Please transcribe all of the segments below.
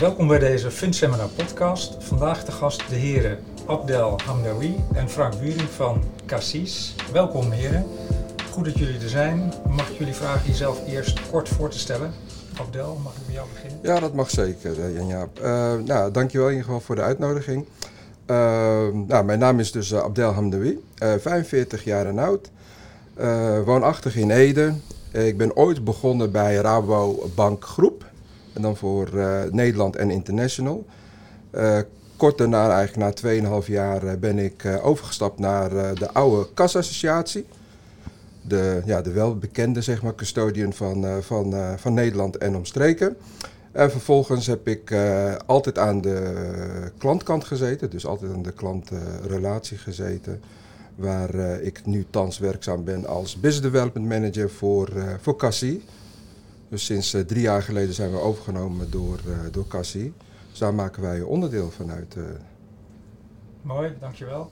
Welkom bij deze FundSeminar podcast. Vandaag de gast de heren Abdel Hamdawi en Frank Wuring van Cassis. Welkom heren. Goed dat jullie er zijn. Mag ik jullie vragen jezelf eerst kort voor te stellen? Abdel, mag ik bij jou beginnen? Ja, dat mag zeker, eh, Jan-Jaap. Uh, nou, dankjewel in ieder geval voor de uitnodiging. Uh, nou, mijn naam is dus Abdel Hamdawi, 45 jaar en oud. woonachtig in Ede. ik ben ooit begonnen bij Rabobank Groep. En dan voor Nederland en International. kort daarna, eigenlijk na 2,5 jaar, ben ik overgestapt naar de oude kasassociatie de, ja, de welbekende zeg maar, custodian van, van, van Nederland en omstreken. En vervolgens heb ik altijd aan de klantkant gezeten, dus altijd aan de klantrelatie gezeten. Waar ik nu thans werkzaam ben als Business Development Manager voor, voor Cassie. Dus sinds drie jaar geleden zijn we overgenomen door, door Cassie. Dus daar maken wij onderdeel van uit. Mooi, dankjewel.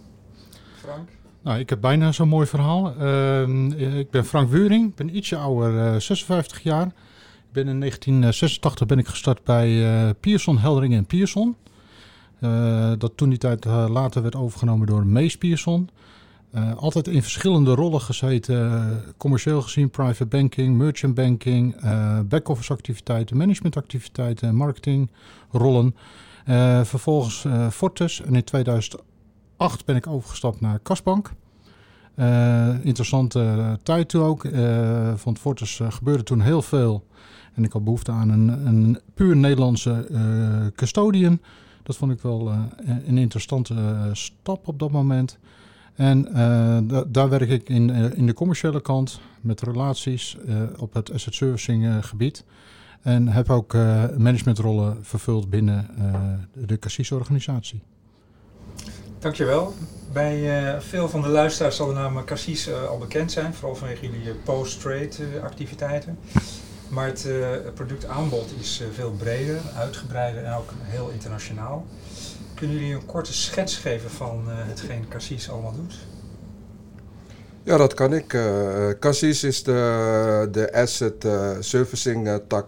Frank? Nou, ik heb bijna zo'n mooi verhaal. Uh, ik ben Frank Wuring, ik ben ietsje ouder, uh, 56 jaar. Ik ben in 1986 ben ik gestart bij uh, Pierson, Heldering en Pierson. Uh, dat toen die tijd later werd overgenomen door Mees Pierson. Altijd in verschillende rollen gezeten, commercieel gezien, private banking, merchant banking, back-office activiteiten, managementactiviteiten, marketingrollen. vervolgens Fortis en in 2008 ben ik overgestapt naar Kasbank. Uh, interessante tijd toen ook. Uh, van Fortis uh, gebeurde toen heel veel. En ik had behoefte aan een, een puur Nederlandse custodian. Dat vond ik wel een interessante stap op dat moment. En daar werk ik in, in de commerciële kant met relaties op het asset servicing gebied. En heb ook managementrollen vervuld binnen de Cassis-organisatie. Dankjewel. Bij veel van de luisteraars zal de naam Cassis al bekend zijn, vooral vanwege jullie post-trade activiteiten. Maar het productaanbod is veel breder, uitgebreider en ook heel internationaal. Kunnen jullie een korte schets geven van hetgeen Cassis allemaal doet? Ja, dat kan ik. Cassis is de, de asset servicing tak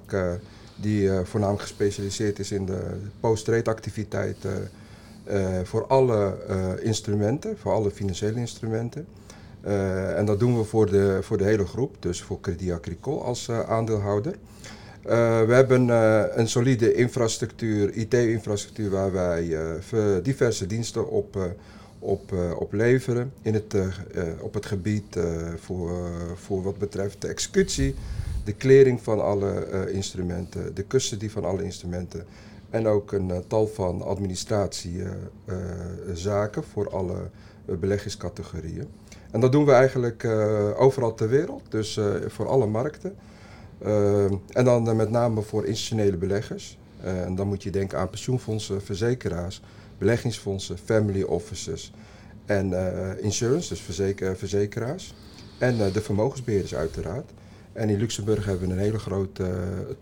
die voornamelijk gespecialiseerd is in de post-trade activiteiten uh, voor alle uh, instrumenten, voor alle financiële instrumenten. Uh, en dat doen we voor de, voor de hele groep, dus voor Credit Agricole als aandeelhouder. We hebben een solide infrastructuur, IT-infrastructuur, waar wij diverse diensten op, op, op leveren. In het, op het gebied voor, voor wat betreft de executie, de clearing van alle instrumenten, de custody van alle instrumenten en ook een tal van administratiezaken voor alle beleggingscategorieën. En dat doen we eigenlijk overal ter wereld, dus voor alle markten. En dan met name voor institutionele beleggers. en dan moet je denken aan pensioenfondsen, verzekeraars, beleggingsfondsen, family offices en insurance, dus verzeker, verzekeraars. En de vermogensbeheerders uiteraard. En in Luxemburg hebben we een hele grote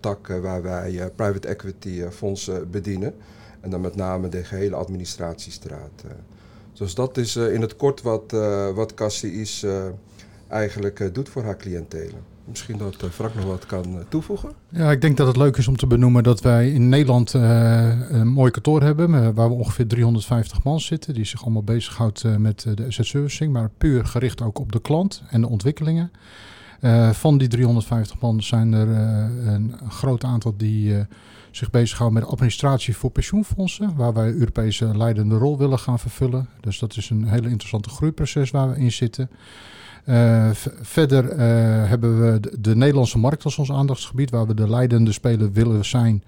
tak waar wij private equity fondsen bedienen. En dan met name de gehele administratiestraat. dus dat is in het kort wat, wat Cassis eigenlijk doet voor haar cliëntelen. Misschien dat Frank nog wat kan toevoegen. Ja, ik denk dat het leuk is om te benoemen dat wij in Nederland een mooi kantoor hebben. Waar we ongeveer 350 man zitten. Die zich allemaal bezighoudt met de asset servicing. Maar puur gericht ook op de klant en de ontwikkelingen. Van die 350 man zijn er een groot aantal die zich bezighouden met administratie voor pensioenfondsen, waar wij Europese leidende rol willen gaan vervullen. Dus dat is een hele interessante groeiproces waar we in zitten. Verder hebben we de, de, Nederlandse markt als ons aandachtsgebied, waar we de leidende speler willen zijn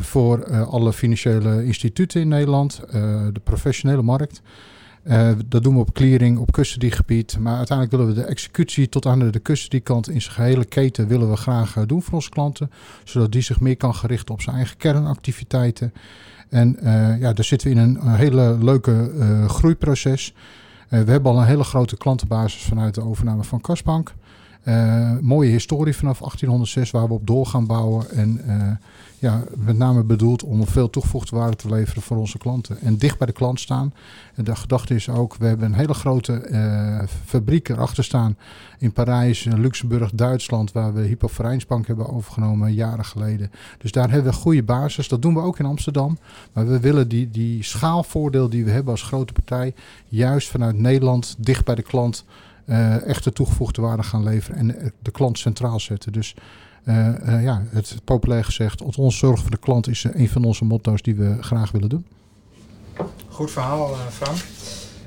voor alle financiële instituten in Nederland, de professionele markt. Dat doen we op clearing, op custody-gebied. Maar uiteindelijk willen we de executie tot aan de custody-kant in zijn gehele keten willen we graag doen voor onze klanten. Zodat die zich meer kan gerichten op zijn eigen kernactiviteiten. En ja, daar zitten we in een hele leuke groeiproces. We hebben al een hele grote klantenbasis vanuit de overname van Kasbank. Mooie historie vanaf 1806 waar we op door gaan bouwen. En ja, met name bedoeld om veel toegevoegde waarde te leveren voor onze klanten. En dicht bij de klant staan. En de gedachte is ook, we hebben een hele grote uh, fabriek erachter staan in Parijs, Luxemburg, Duitsland, waar we Hypo Vereinsbank hebben overgenomen jaren geleden. Dus daar hebben we een goede basis. Dat doen we ook in Amsterdam. Maar we willen die, die schaalvoordeel die we hebben als grote partij, juist vanuit Nederland, dicht bij de klant, echte toegevoegde waarde gaan leveren en de klant centraal zetten. Dus uh, uh, ja, het populair gezegd, ons zorg voor de klant is een van onze motto's die we graag willen doen. Goed verhaal, Frank.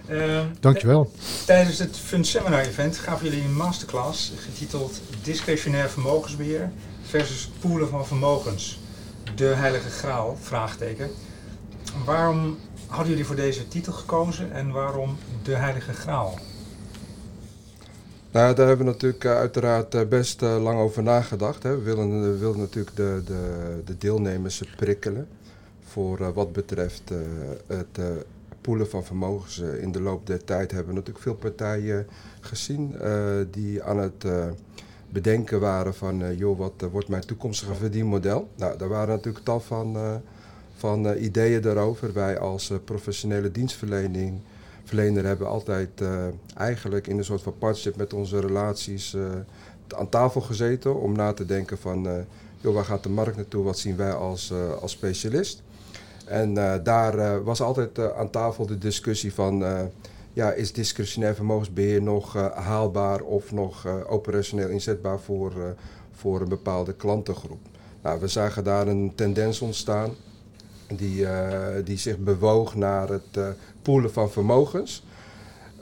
Uh, Dankjewel. Tijdens het Fund Seminar Event gaven jullie een masterclass getiteld Discretionair vermogensbeheer versus poelen van vermogens. De heilige graal? Vraagteken. Waarom hadden jullie voor deze titel gekozen en waarom de heilige graal? Nou, daar hebben we natuurlijk uh, uiteraard uh, best uh, lang over nagedacht. Hè. We willen, we willen natuurlijk de, de, de deelnemers prikkelen voor wat betreft het poelen van vermogens. in de loop der tijd hebben we natuurlijk veel partijen gezien die aan het bedenken waren van, joh, wat wordt mijn toekomstige verdienmodel? Nou, daar waren natuurlijk tal van, van ideeën daarover. Wij als professionele dienstverlening verlener hebben altijd uh, eigenlijk in een soort van partnership met onze relaties uh, aan tafel gezeten om na te denken van, uh, joh, waar gaat de markt naartoe, wat zien wij als, als specialist. En daar was altijd aan tafel de discussie van, ja, is discretionair vermogensbeheer nog haalbaar of nog operationeel inzetbaar voor, voor een bepaalde klantengroep. Nou, we zagen daar een tendens ontstaan die, die zich bewoog naar het poelen van vermogens.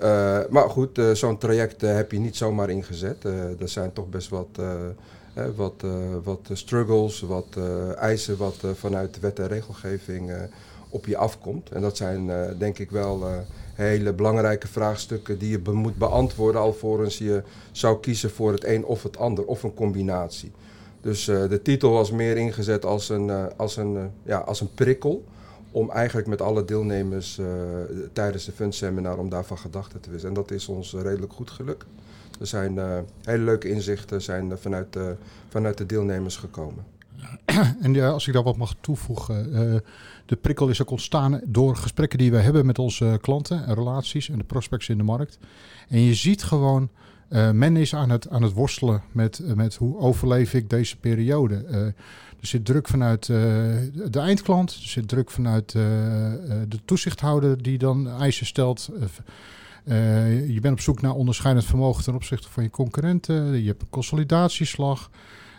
Uh, maar goed, zo'n traject heb je niet zomaar ingezet. er zijn toch best wat, wat, wat struggles, wat eisen wat vanuit de wet en regelgeving op je afkomt. En dat zijn denk ik wel hele belangrijke vraagstukken die je moet beantwoorden alvorens je zou kiezen voor het een of het ander, of een combinatie. Dus de titel was meer ingezet als een, als een, ja, als een prikkel om eigenlijk met alle deelnemers tijdens de fundseminar om daarvan gedachten te wisselen. En dat is ons redelijk goed gelukt. Er zijn hele leuke inzichten zijn vanuit, de, vanuit de deelnemers gekomen. En ja, als ik daar wat mag toevoegen, de prikkel is ook ontstaan door gesprekken die we hebben met onze klanten en relaties en de prospects in de markt. En je ziet gewoon, uh, men is aan het, aan het worstelen met, met hoe overleef ik deze periode. Uh, er zit druk vanuit de eindklant, er zit druk vanuit de toezichthouder die dan eisen stelt. Je bent op zoek naar onderscheidend vermogen ten opzichte van je concurrenten. Je hebt een consolidatieslag.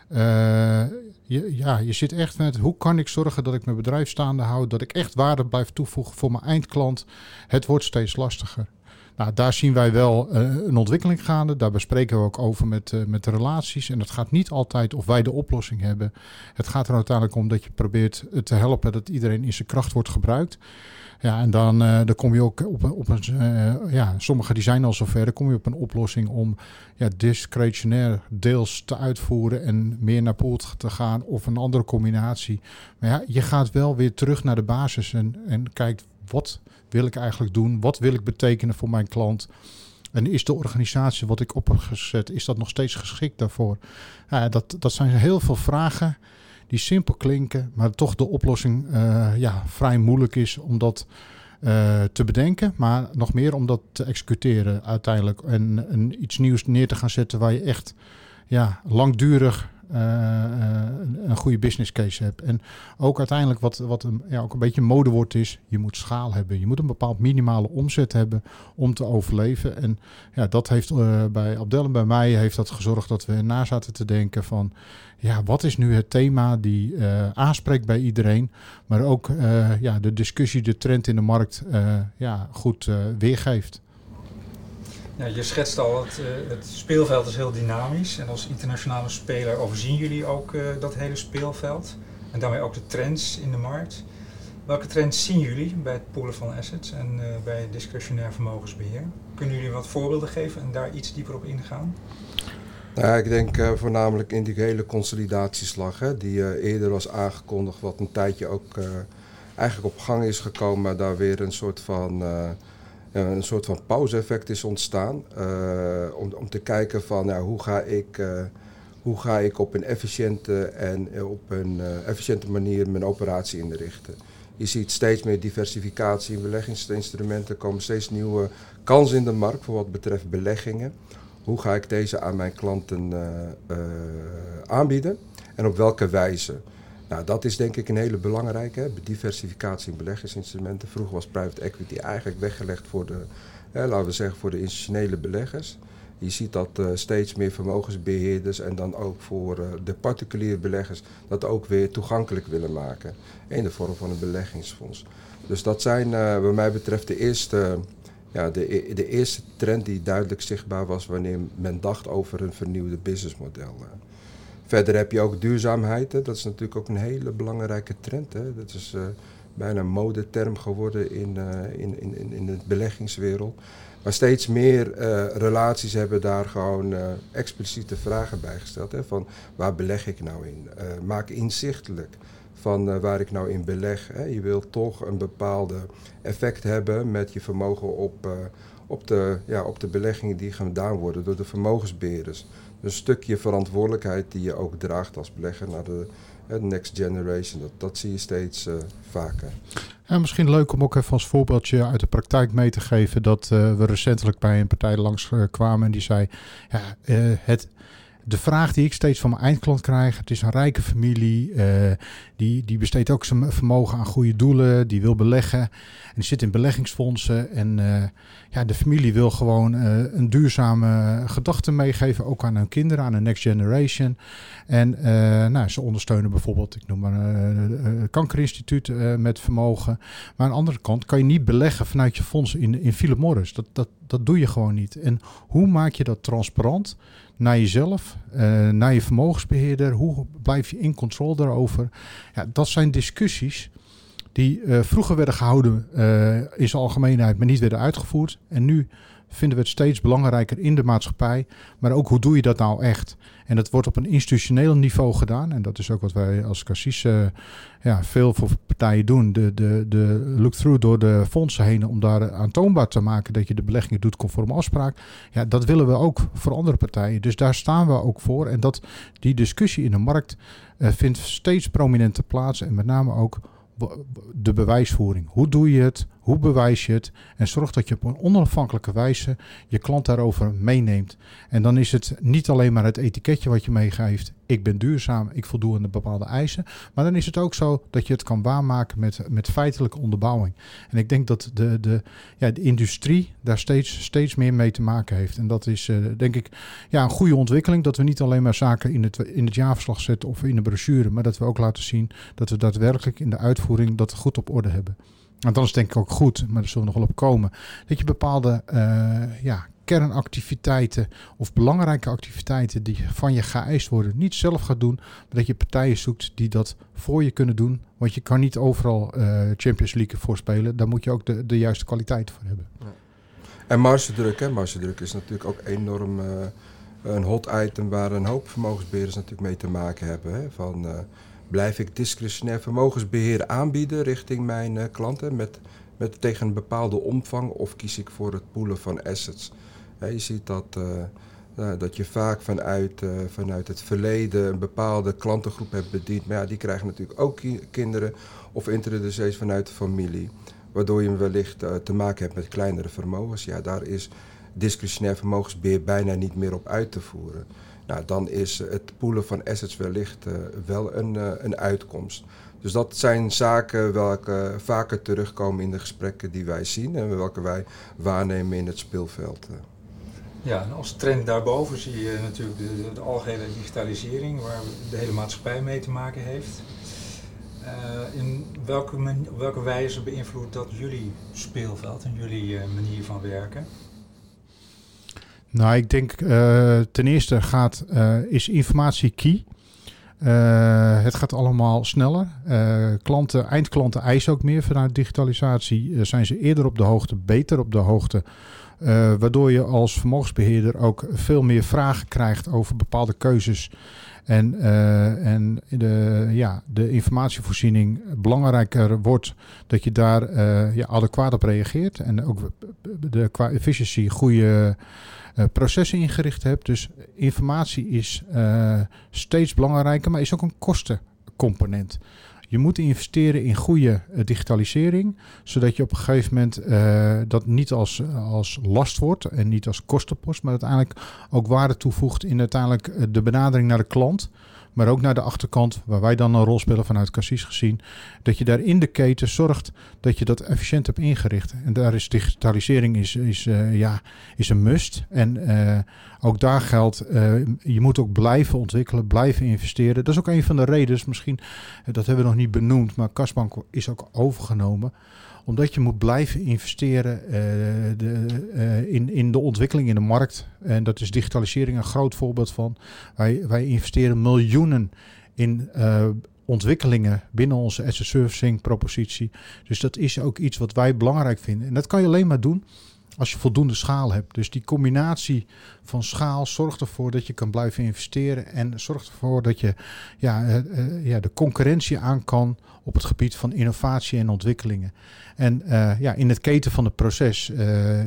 Je, ja, je zit echt met hoe kan ik zorgen dat ik mijn bedrijf staande houd, dat ik echt waarde blijf toevoegen voor mijn eindklant. Het wordt steeds lastiger. Nou, daar zien wij wel uh, een ontwikkeling gaande. Daar bespreken we ook over met, uh, met de relaties. En het gaat niet altijd of wij de oplossing hebben. Het gaat er uiteindelijk om dat je probeert te helpen dat iedereen in zijn kracht wordt gebruikt. Ja, en dan, uh, kom je ook op, op een. ja, sommige die zijn al zover. Dan kom je op een oplossing om ja, discretionair deels te uitvoeren en meer naar pool te gaan of een andere combinatie. Maar ja, je gaat wel weer terug naar de basis en, en kijkt wat wil ik eigenlijk doen? Wat wil ik betekenen voor mijn klant? En is de organisatie wat ik op heb gezet, is dat nog steeds geschikt daarvoor? Dat, dat zijn heel veel vragen die simpel klinken, maar toch de oplossing uh, ja, vrij moeilijk is om dat uh, te bedenken. Maar nog meer om dat te executeren uiteindelijk. En, en iets nieuws neer te gaan zetten waar je echt ja, langdurig een goede business case hebt. En ook uiteindelijk wat, wat een, ja, ook een beetje modewoord is, je moet schaal hebben. Je moet een bepaald minimale omzet hebben om te overleven. En ja, dat heeft uh, bij Abdel en bij mij heeft dat gezorgd dat we na zaten te denken van, ja, wat is nu het thema die aanspreekt bij iedereen, maar ook ja, de discussie, de trend in de markt ja, goed weergeeft. Je schetst al, het, uh, het, speelveld is heel dynamisch. En als internationale speler overzien jullie ook uh, dat hele speelveld. En daarmee ook de trends in de markt. Welke trends zien jullie bij het poolen van assets en uh, bij discretionair vermogensbeheer? Kunnen jullie wat voorbeelden geven en daar iets dieper op ingaan? Nou, ik denk voornamelijk in die hele consolidatieslag, hè, die eerder was aangekondigd, wat een tijdje ook eigenlijk op gang is gekomen, maar daar weer een soort van een soort van pauze-effect is ontstaan. om, om te kijken van ja, hoe, ga ik, hoe ga ik op een efficiënte en op een efficiënte manier mijn operatie inrichten. Je ziet steeds meer diversificatie in beleggingsinstrumenten. Er komen steeds nieuwe kansen in de markt voor wat betreft beleggingen. Hoe ga ik deze aan mijn klanten aanbieden en op welke wijze? Nou, dat is denk ik een hele belangrijke. Diversificatie in beleggingsinstrumenten. Vroeger was private equity eigenlijk weggelegd voor de, hè, laten we zeggen, voor de institutionele beleggers. Je ziet dat uh, steeds meer vermogensbeheerders en dan ook voor uh, de particuliere beleggers dat ook weer toegankelijk willen maken. In de vorm van een beleggingsfonds. Dus dat zijn uh, wat mij betreft de eerste, ja, de, de eerste trend die duidelijk zichtbaar was wanneer men dacht over een vernieuwde businessmodel. Verder heb je ook duurzaamheid. Hè. Dat is natuurlijk ook een hele belangrijke trend. Hè. Dat is uh, bijna een modeterm geworden in, uh, in, in, in de beleggingswereld. Maar steeds meer uh, relaties hebben daar gewoon expliciete vragen bij gesteld. Hè, van waar beleg ik nou in? maak inzichtelijk van waar ik nou in beleg. Hè. Je wilt toch een bepaalde effect hebben met je vermogen op, op, de, ja, op de beleggingen die gedaan worden door de vermogensbeheerders een stukje verantwoordelijkheid die je ook draagt als belegger naar de, next generation. Dat, dat zie je steeds uh, vaker. En misschien leuk om ook even als voorbeeldje uit de praktijk mee te geven dat uh, we recentelijk bij een partij langs uh, kwamen en die zei: ja, het de vraag die ik steeds van mijn eindklant krijg, het is een rijke familie, uh, die, die besteedt ook zijn vermogen aan goede doelen, die wil beleggen en die zit in beleggingsfondsen. En uh, ja, de familie wil gewoon uh, een duurzame gedachte meegeven, ook aan hun kinderen, aan de next generation. En nou, ze ondersteunen bijvoorbeeld, ik noem maar een kankerinstituut met vermogen. Maar aan de andere kant kan je niet beleggen vanuit je fonds in, in Philip Morris. Dat, dat, dat doe je gewoon niet. En hoe maak je dat transparant? Naar jezelf, uh, naar je vermogensbeheerder. Hoe blijf je in controle daarover? Ja, dat zijn discussies die uh, vroeger werden gehouden uh, in zijn algemeenheid, maar niet werden uitgevoerd. En nu vinden we het steeds belangrijker in de maatschappij. Maar ook hoe doe je dat nou echt? En dat wordt op een institutioneel niveau gedaan. En dat is ook wat wij als Cassis uh, ja, veel voor partijen doen. De, de, de look-through door de fondsen heen om daar aantoonbaar te maken dat je de beleggingen doet conform afspraak. Ja, dat willen we ook voor andere partijen. Dus daar staan we ook voor. En dat die discussie in de markt uh, vindt steeds prominenter plaats. En met name ook de bewijsvoering. Hoe doe je het? Hoe bewijs je het? En zorg dat je op een onafhankelijke wijze je klant daarover meeneemt. En dan is het niet alleen maar het etiketje wat je meegeeft. Ik ben duurzaam, ik voldoe aan de bepaalde eisen. Maar dan is het ook zo dat je het kan waarmaken met, met feitelijke onderbouwing. En ik denk dat de, de, ja, de industrie daar steeds, steeds meer mee te maken heeft. En dat is uh, denk ik ja, een goede ontwikkeling. Dat we niet alleen maar zaken in het, in het jaarverslag zetten of in de brochure. Maar dat we ook laten zien dat we daadwerkelijk in de uitvoering dat goed op orde hebben. En dan is denk ik ook goed, maar daar zullen we nog wel op komen, dat je bepaalde uh, ja, kernactiviteiten of belangrijke activiteiten die van je geëist worden, niet zelf gaat doen, maar dat je partijen zoekt die dat voor je kunnen doen. Want je kan niet overal uh, Champions League voorspelen, daar moet je ook de, de juiste kwaliteit voor hebben. Ja. En margedruk, hè? is natuurlijk ook enorm uh, een hot item waar een hoop vermogensbeheerders natuurlijk mee te maken hebben. Hè? Van, blijf ik discretionair vermogensbeheer aanbieden richting mijn uh, klanten met, met tegen een bepaalde omvang of kies ik voor het poelen van assets. je ziet dat, uh, dat je vaak vanuit, uh, vanuit het verleden een bepaalde klantengroep hebt bediend. Maar ja, die krijgen natuurlijk ook ki kinderen of introducees vanuit de familie. Waardoor je wellicht te maken hebt met kleinere vermogens. Ja, daar is discretionair vermogensbeheer bijna niet meer op uit te voeren. Nou, dan is het poelen van assets wellicht uh, wel een, uh, een uitkomst. Dus dat zijn zaken welke vaker terugkomen in de gesprekken die wij zien en welke wij waarnemen in het speelveld. Eh. Ja, en als trend daarboven zie je natuurlijk de, de, algehele digitalisering, waar de hele maatschappij mee te maken heeft. Uh, in welke, welke wijze beïnvloedt dat jullie speelveld en jullie manier van werken? Nou, ik denk uh, ten eerste gaat, uh, is informatie key. Uh, het gaat allemaal sneller. klanten, eindklanten eisen ook meer vanuit digitalisatie. zijn ze eerder op de hoogte, beter op de hoogte. waardoor je als vermogensbeheerder ook veel meer vragen krijgt over bepaalde keuzes. En, uh, en de, ja, de informatievoorziening belangrijker wordt dat je daar uh, ja, adequaat op reageert. En ook de, qua efficiëntie goede uh, processen ingericht hebt. Dus informatie is steeds belangrijker, maar is ook een kostencomponent. Je moet investeren in goede uh, digitalisering, zodat je op een gegeven moment uh, dat niet als, als last wordt en niet als kostenpost, maar uiteindelijk ook waarde toevoegt in uiteindelijk uh, de benadering naar de klant. Maar ook naar de achterkant, waar wij dan een rol spelen vanuit Cassis gezien. Dat je daar in de keten zorgt dat je dat efficiënt hebt ingericht. En daar is digitalisering is, is, uh, ja, is een must. En uh, ook daar geldt, uh, je moet ook blijven ontwikkelen, blijven investeren. Dat is ook een van de redenen, misschien, dat hebben we nog niet benoemd, maar Kasbank is ook overgenomen omdat je moet blijven investeren uh, de, uh, in, in de ontwikkeling in de markt. En dat is digitalisering een groot voorbeeld van. Wij, wij investeren miljoenen in uh, ontwikkelingen binnen onze asset servicing propositie. Dus dat is ook iets wat wij belangrijk vinden. En dat kan je alleen maar doen als je voldoende schaal hebt. Dus die combinatie van schaal zorgt ervoor dat je kan blijven investeren en zorgt ervoor dat je ja, uh, uh, ja, de concurrentie aan kan op het gebied van innovatie en ontwikkelingen. En uh, ja, in het keten van het proces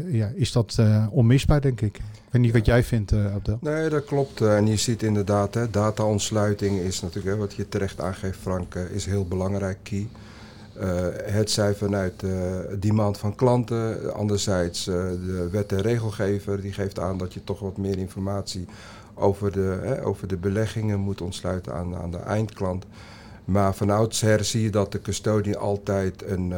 ja, is dat onmisbaar, denk ik. Ik weet niet wat jij vindt, Abdel. Nee, dat klopt. en je ziet inderdaad, data-ontsluiting is natuurlijk, hè, wat je terecht aangeeft, Frank, is heel belangrijk, key. Uh, het zij vanuit de uh, demand van klanten, anderzijds uh, de wet en regelgever die geeft aan dat je toch wat meer informatie over de, over de beleggingen moet ontsluiten aan, aan de eindklant. Maar van oudsher zie je dat de custodie altijd een,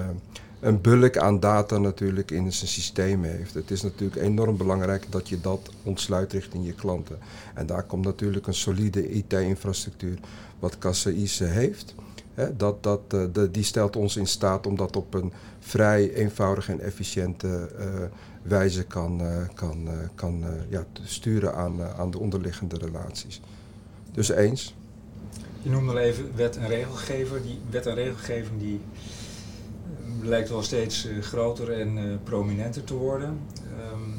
een bulk aan data natuurlijk in zijn systeem heeft. Het is natuurlijk enorm belangrijk dat je dat ontsluit richting je klanten. En daar komt natuurlijk een solide IT-infrastructuur wat Kassaïs heeft. Dat, dat, uh, de, die stelt ons in staat om dat op een vrij eenvoudige en efficiënte uh, wijze kan, uh, kan, kan ja, sturen aan, aan de onderliggende relaties. Dus eens. Je noemde al even wet en regelgever. Die wet en regelgeving die lijkt wel steeds groter en prominenter te worden. Um,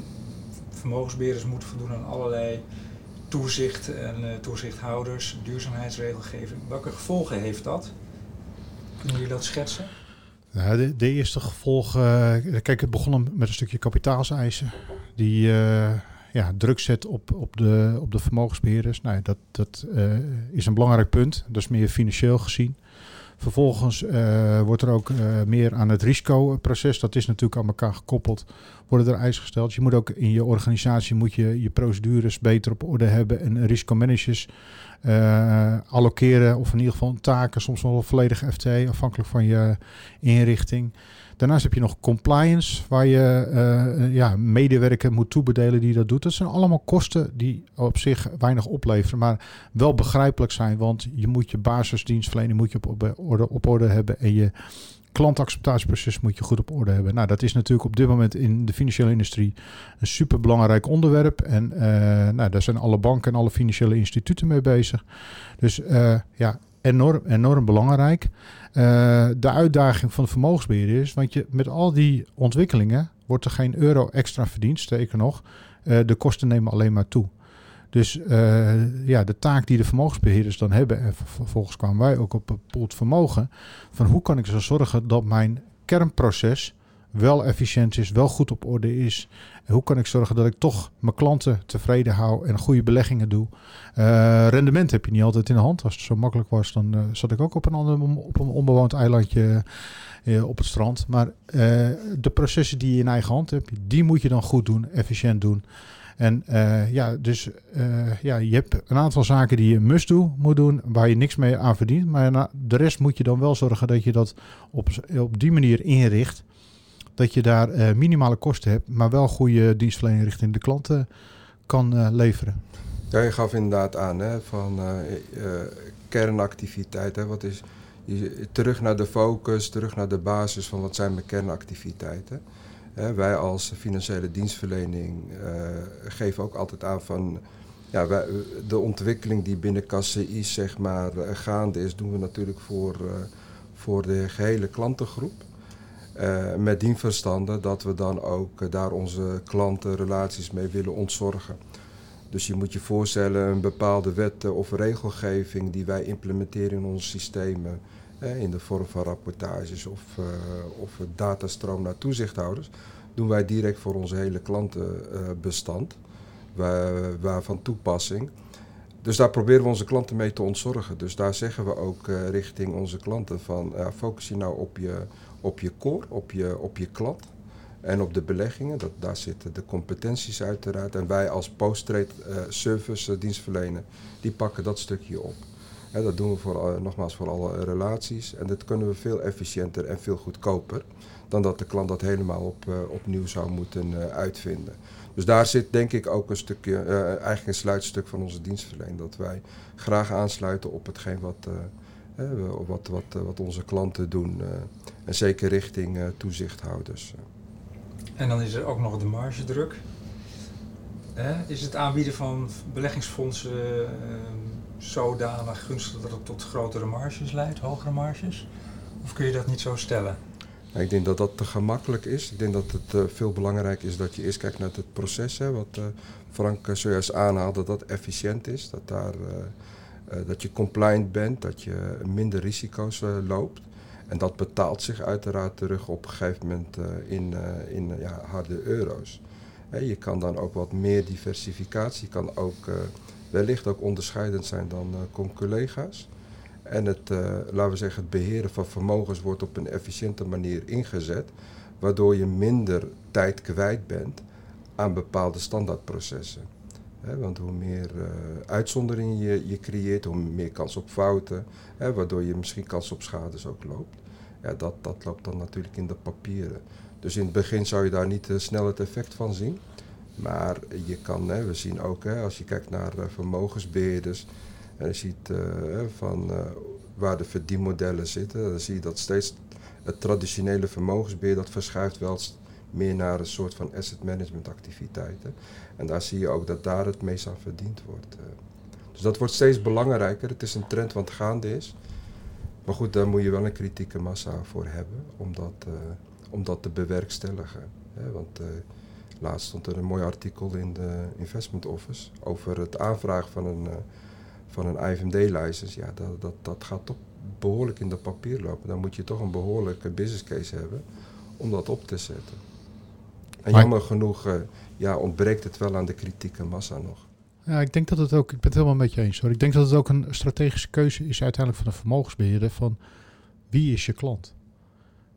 vermogensbeheerders moeten voldoen aan allerlei toezicht en toezichthouders, duurzaamheidsregelgeving. Welke gevolgen heeft dat? Kunnen jullie dat schetsen? Nou, de, de, eerste gevolgen. Uh, kijk, het begon met een stukje kapitaalseisen. Die uh, ja, druk zet op, op, de, op de vermogensbeheerders. Nou, dat dat uh, is een belangrijk punt. Dat is meer financieel gezien. Vervolgens uh, wordt er ook uh, meer aan het risicoproces, dat is natuurlijk aan elkaar gekoppeld, worden er eisen gesteld. Je moet ook in je organisatie moet je, je procedures beter op orde hebben en risicomanagers uh, allokeren of in ieder geval taken, soms wel volledig FT, afhankelijk van je inrichting. Daarnaast heb je nog compliance, waar je uh, ja, medewerker moet toebedelen die dat doet. Dat zijn allemaal kosten die op zich weinig opleveren, maar wel begrijpelijk zijn. Want je moet je basisdienstverlening moet je op orde, op orde hebben en je klantacceptatieproces moet je goed op orde hebben. Nou, dat is natuurlijk op dit moment in de financiële industrie een superbelangrijk onderwerp. En uh, nou, daar zijn alle banken en alle financiële instituten mee bezig. Dus ja, enorm, enorm belangrijk. Uh, de uitdaging van de vermogensbeheer is, want je, met al die ontwikkelingen wordt er geen euro extra verdiend, sterker nog. de kosten nemen alleen maar toe. Dus uh, ja, de taak die de vermogensbeheerders dan hebben, en vervolgens kwamen wij ook op het poelt vermogen, van hoe kan ik zo zorgen dat mijn kernproces wel efficiënt is, wel goed op orde is. Hoe kan ik zorgen dat ik toch mijn klanten tevreden hou en goede beleggingen doe. Uh, rendement heb je niet altijd in de hand. Als het zo makkelijk was, dan uh, zat ik ook op een, ander, op een onbewoond eilandje uh, op het strand. Maar de processen die je in eigen hand hebt, die moet je dan goed doen, efficiënt doen. En ja, dus ja, je hebt een aantal zaken die je must do moet doen, waar je niks mee aan verdient. Maar de rest moet je dan wel zorgen dat je dat op, op die manier inricht. Dat je daar uh, minimale kosten hebt, maar wel goede dienstverlening richting de klanten kan leveren. Ja, je gaf inderdaad aan hè, van kernactiviteiten. Wat is, je, terug naar de focus, terug naar de basis van wat zijn mijn kernactiviteiten. Hè, wij als financiële dienstverlening geven ook altijd aan van ja, wij, de ontwikkeling die binnen KCI zeg maar, gaande is, doen we natuurlijk voor, voor de gehele klantengroep. Met dien verstande dat we dan ook daar onze klantenrelaties mee willen ontzorgen. Dus je moet je voorstellen een bepaalde wet of regelgeving die wij implementeren in onze systemen. in de vorm van rapportages of, uh, of datastroom naar toezichthouders. Doen wij direct voor onze hele klantenbestand. Waar, waar van toepassing. Dus daar proberen we onze klanten mee te ontzorgen. Dus daar zeggen we ook uh, richting onze klanten van uh, focus je nou op je, op je core, op je, op je klant en op de beleggingen. Dat, daar zitten de competenties uiteraard. En wij als post-trade uh, service dienstverlener, die pakken dat stukje op. Dat doen we voor, nogmaals voor alle relaties. En dat kunnen we veel efficiënter en veel goedkoper dan dat de klant dat helemaal op, opnieuw zou moeten uitvinden. Dus daar zit denk ik ook een stukje, uh, eigenlijk een sluitstuk van onze dienstverlening. Dat wij graag aansluiten op hetgeen wat, wat, wat, wat onze klanten doen. en zeker richting toezichthouders. En dan is er ook nog de margedruk. Is het aanbieden van beleggingsfondsen zodanig gunstig dat het tot grotere marges leidt, hogere marges? Of kun je dat niet zo stellen? Ik denk dat dat te gemakkelijk is. Ik denk dat het uh, veel belangrijker is dat je eerst kijkt naar het proces. Hè, wat uh, Frank uh, zojuist aanhaalt, dat dat efficiënt is. Dat, daar, dat je compliant bent, dat je minder risico's loopt. En dat betaalt zich uiteraard terug op een gegeven moment in, in ja, harde euro's. je kan dan ook wat meer diversificatie, je kan ook wellicht ook onderscheidend zijn dan collega's. En het, uh, laten we zeggen, het beheren van vermogens wordt op een efficiënte manier ingezet, waardoor je minder tijd kwijt bent aan bepaalde standaardprocessen. want hoe meer uh, uitzonderingen je, je creëert, hoe meer kans op fouten, waardoor je misschien kans op schades ook loopt. Ja, dat, dat loopt dan natuurlijk in de papieren. Dus in het begin zou je daar niet uh, snel het effect van zien. Maar je kan, we zien ook, als je kijkt naar vermogensbeheerders, en je ziet uh, van uh, waar de verdienmodellen zitten, dan zie je dat steeds het traditionele vermogensbeheer dat verschuift wel meer naar een soort van asset management activiteiten. En daar zie je ook dat daar het meest aan verdiend wordt. Uh. Dus dat wordt steeds belangrijker. Het is een trend wat gaande is. Maar goed, daar moet je wel een kritieke massa voor hebben om dat, om dat te bewerkstelligen. Want laatst stond er een mooi artikel in de Investment Office over het aanvragen van een van een IFMD-license, ja, dat, dat, dat gaat toch behoorlijk in de papier lopen. Dan moet je toch een behoorlijke business case hebben om dat op te zetten. En jammer genoeg uh, ja, ontbreekt het wel aan de kritieke massa nog. Ja, ik denk dat het ook, ik ben het helemaal met je eens hoor. Ik denk dat het ook een strategische keuze is uiteindelijk van een vermogensbeheerder van wie is je klant?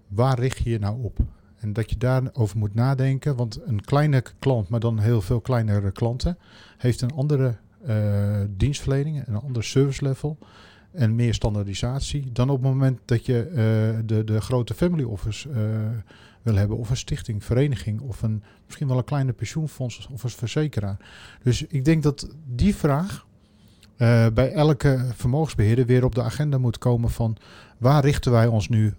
Waar richt je je nou op? En dat je daarover moet nadenken, want een kleine klant, maar dan heel veel kleinere klanten, heeft een andere dienstverlening, een ander service level en meer standaardisatie dan op het moment dat je uh, de, de grote family office uh, wil hebben of een stichting, vereniging of een, misschien wel een kleine pensioenfonds of een verzekeraar. Dus ik denk dat die vraag bij elke vermogensbeheerder weer op de agenda moet komen van waar richten wij ons nu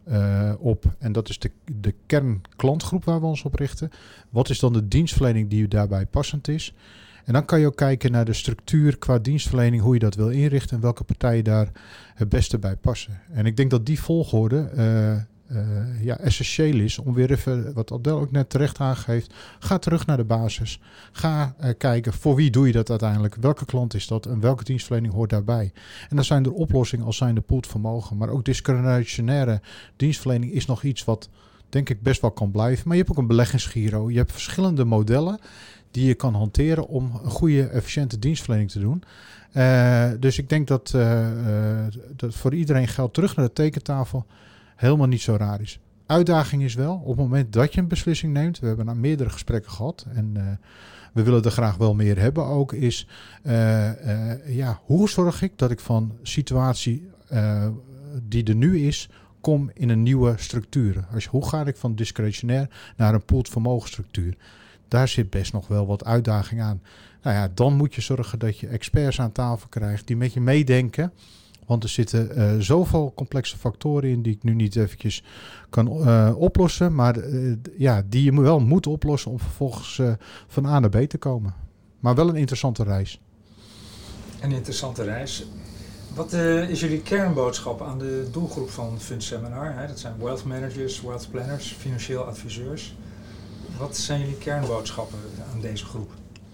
op? En dat is de, de kernklantgroep waar we ons op richten. Wat is dan de dienstverlening die daarbij passend is? En dan kan je ook kijken naar de structuur qua dienstverlening, hoe je dat wil inrichten en welke partijen daar het beste bij passen. En ik denk dat die volgorde uh, uh, ja, essentieel is om weer even, wat Adel ook net terecht aangeeft, ga terug naar de basis. Ga uh, kijken voor wie doe je dat uiteindelijk, welke klant is dat en welke dienstverlening hoort daarbij. En dan zijn er oplossingen als zijn de vermogen, maar ook discretionaire dienstverlening is nog iets wat denk ik best wel kan blijven. Maar je hebt ook een beleggingsgiro, je hebt verschillende modellen die je kan hanteren om een goede, efficiënte dienstverlening te doen. Uh, dus ik denk dat, uh, dat voor iedereen geldt terug naar de tekentafel helemaal niet zo raar is. Uitdaging is wel, op het moment dat je een beslissing neemt, we hebben nou meerdere gesprekken gehad en we willen er graag wel meer hebben ook, is ja, hoe zorg ik dat ik van situatie die er nu is, kom in een nieuwe structuur. Als, hoe ga ik van discretionair naar een pooled vermogenstructuur? Daar zit best nog wel wat uitdaging aan. Nou ja, dan moet je zorgen dat je experts aan tafel krijgt die met je meedenken. Want er zitten uh, zoveel complexe factoren in die ik nu niet eventjes kan uh, oplossen. Maar uh, ja, die je wel moet oplossen om vervolgens van A naar B te komen. Maar wel een interessante reis. Een interessante reis. Wat is jullie kernboodschap aan de doelgroep van Fund Seminar? Hè? Dat zijn wealth managers, wealth planners, financieel adviseurs. Wat zijn jullie kernboodschappen aan deze groep?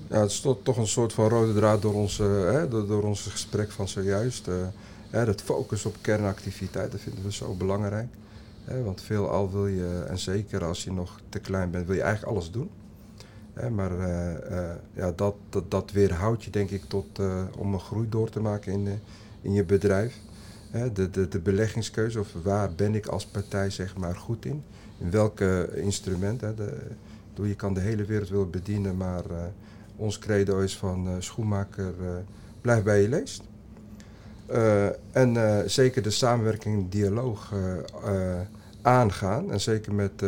Ja, het is toch, een soort van rode draad door ons, hè, door, door ons gesprek van zojuist. Uh, hè, het focus op kernactiviteit, dat vinden we zo belangrijk. Hè, want veelal wil je, en zeker als je nog te klein bent, wil je eigenlijk alles doen. Hè, maar uh, ja, dat, dat, dat weerhoudt je denk ik tot, om een groei door te maken in, in je bedrijf. Hè, de, de, de beleggingskeuze, of waar ben ik als partij zeg maar goed in? In welke instrument? Hè, de, je kan de hele wereld willen bedienen, maar ons credo is van uh, schoenmaker, uh, blijf bij je leest. En zeker de samenwerking, dialoog aangaan. En zeker met,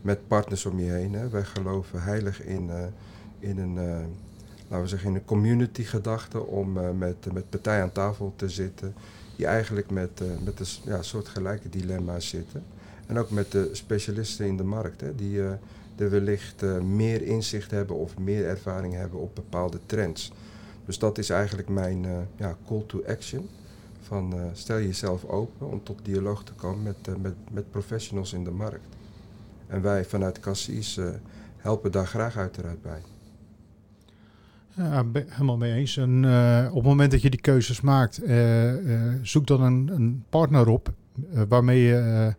met partners om je heen. Hè. Wij geloven heilig in, in een, laten we zeggen, in een community gedachte om met, met partijen aan tafel te zitten. Die eigenlijk met, met een ja, soort gelijke dilemma's zitten. En ook met de specialisten in de markt. Hè, die er wellicht uh, meer inzicht hebben of meer ervaring hebben op bepaalde trends. Dus dat is eigenlijk mijn uh, ja, call to action. Van uh, stel jezelf open om tot dialoog te komen met, met, met professionals in de markt. En wij vanuit Cassis helpen daar graag uiteraard bij. Ja, helemaal mee eens. En op het moment dat je die keuzes maakt, zoek dan een, een partner op waarmee je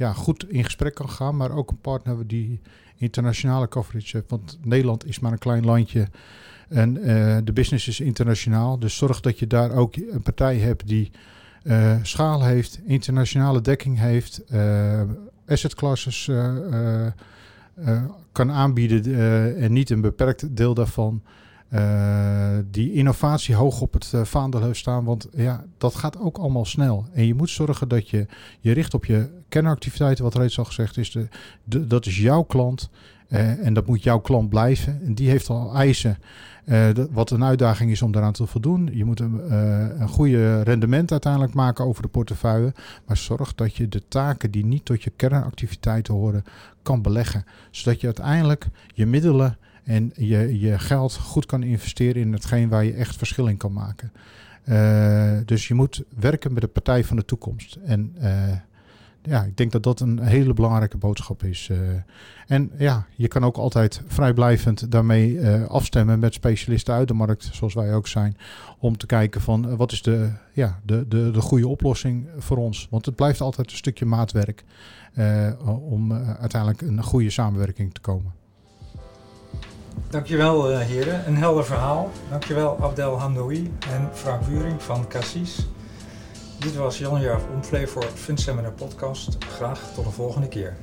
ja, goed in gesprek kan gaan, maar ook een partner die internationale coverage hebt. Want Nederland is maar een klein landje en uh, de business is internationaal. Dus zorg dat je daar ook een partij hebt die uh, schaal heeft, internationale dekking heeft, uh, asset classes kan aanbieden en niet een beperkt deel daarvan. Uh, die innovatie hoog op het uh, vaandel heeft staan. Want ja, dat gaat ook allemaal snel. En je moet zorgen dat je je richt op je kernactiviteiten, wat reeds al gezegd is. De, dat is jouw klant. Uh, en dat moet jouw klant blijven. En die heeft al eisen. Wat een uitdaging is om daaraan te voldoen. Je moet een, een goede rendement uiteindelijk maken over de portefeuille. Maar zorg dat je de taken die niet tot je kernactiviteiten horen, kan beleggen. Zodat je uiteindelijk je middelen en je, je geld goed kan investeren in hetgeen waar je echt verschil in kan maken. Uh, dus je moet werken met de partij van de toekomst. En uh, ja, ik denk dat dat een hele belangrijke boodschap is. Uh, en ja, je kan ook altijd vrijblijvend daarmee afstemmen met specialisten uit de markt, zoals wij ook zijn, om te kijken van wat is de, ja, de, de, de goede oplossing voor ons. Want het blijft altijd een stukje maatwerk om uiteindelijk een goede samenwerking te komen. Dankjewel uh, heren, een helder verhaal. Dankjewel Abdel Hamdoui en Frank Wuring van Cassis. Dit was Jan Jaap Omvlee voor Podcast. Graag tot de volgende keer.